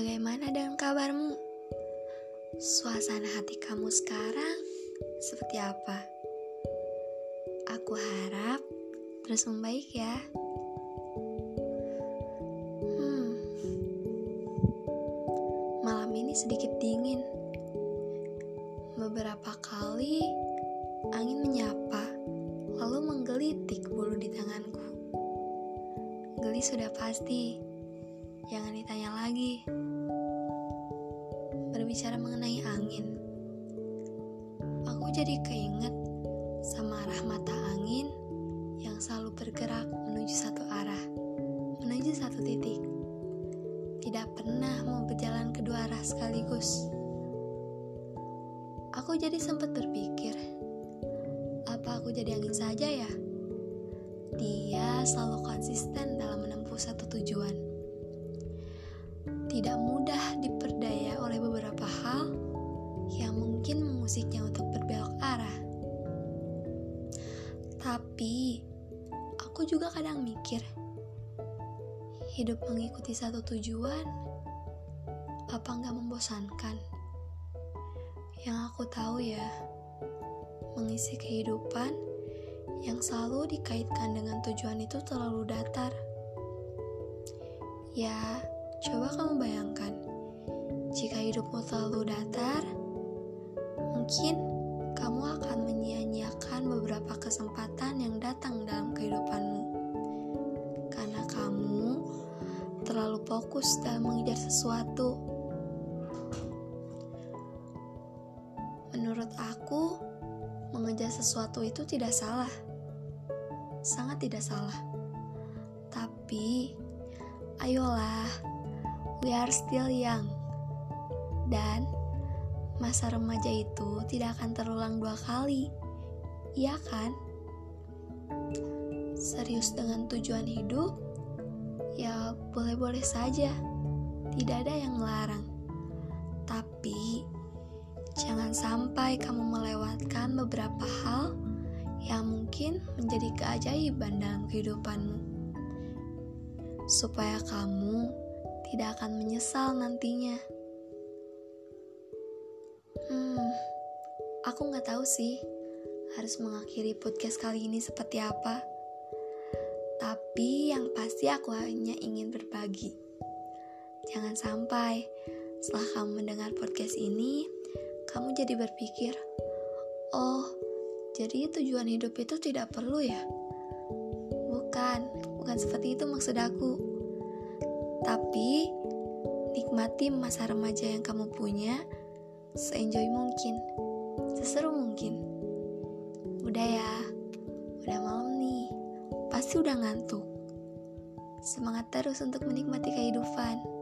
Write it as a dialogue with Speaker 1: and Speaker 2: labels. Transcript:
Speaker 1: Bagaimana dengan kabarmu? Suasana hati kamu sekarang seperti apa? Aku harap terus membaik ya. Hmm. Malam ini sedikit dingin. Beberapa kali angin menyapa, lalu menggelitik bulu di tanganku. Geli sudah pasti jangan ditanya lagi berbicara mengenai angin. Aku jadi keinget sama arah mata angin yang selalu bergerak menuju satu arah, menuju satu titik. Tidak pernah mau berjalan kedua arah sekaligus. Aku jadi sempat berpikir, apa aku jadi angin saja ya? Dia selalu konsisten dalam menempuh satu tujuan tidak mudah diperdaya oleh beberapa hal yang mungkin mengusiknya untuk berbelok arah. Tapi, aku juga kadang mikir, hidup mengikuti satu tujuan, apa nggak membosankan? Yang aku tahu ya, mengisi kehidupan yang selalu dikaitkan dengan tujuan itu terlalu datar. Ya, Coba kamu bayangkan, jika hidupmu terlalu datar, mungkin kamu akan menyia-nyiakan beberapa kesempatan yang datang dalam kehidupanmu. Karena kamu terlalu fokus dalam mengejar sesuatu. Menurut aku, mengejar sesuatu itu tidak salah. Sangat tidak salah. Tapi, ayolah we are still young. Dan masa remaja itu tidak akan terulang dua kali. Iya kan? Serius dengan tujuan hidup? Ya, boleh-boleh saja. Tidak ada yang melarang. Tapi jangan sampai kamu melewatkan beberapa hal yang mungkin menjadi keajaiban dalam kehidupanmu. Supaya kamu tidak akan menyesal nantinya. Hmm, aku nggak tahu sih harus mengakhiri podcast kali ini seperti apa. Tapi yang pasti aku hanya ingin berbagi. Jangan sampai setelah kamu mendengar podcast ini, kamu jadi berpikir, "Oh, jadi tujuan hidup itu tidak perlu ya?" Bukan, bukan seperti itu maksud aku. Tapi nikmati masa remaja yang kamu punya seenjoy mungkin, seseru mungkin. Udah ya, udah malam nih, pasti udah ngantuk. Semangat terus untuk menikmati kehidupan.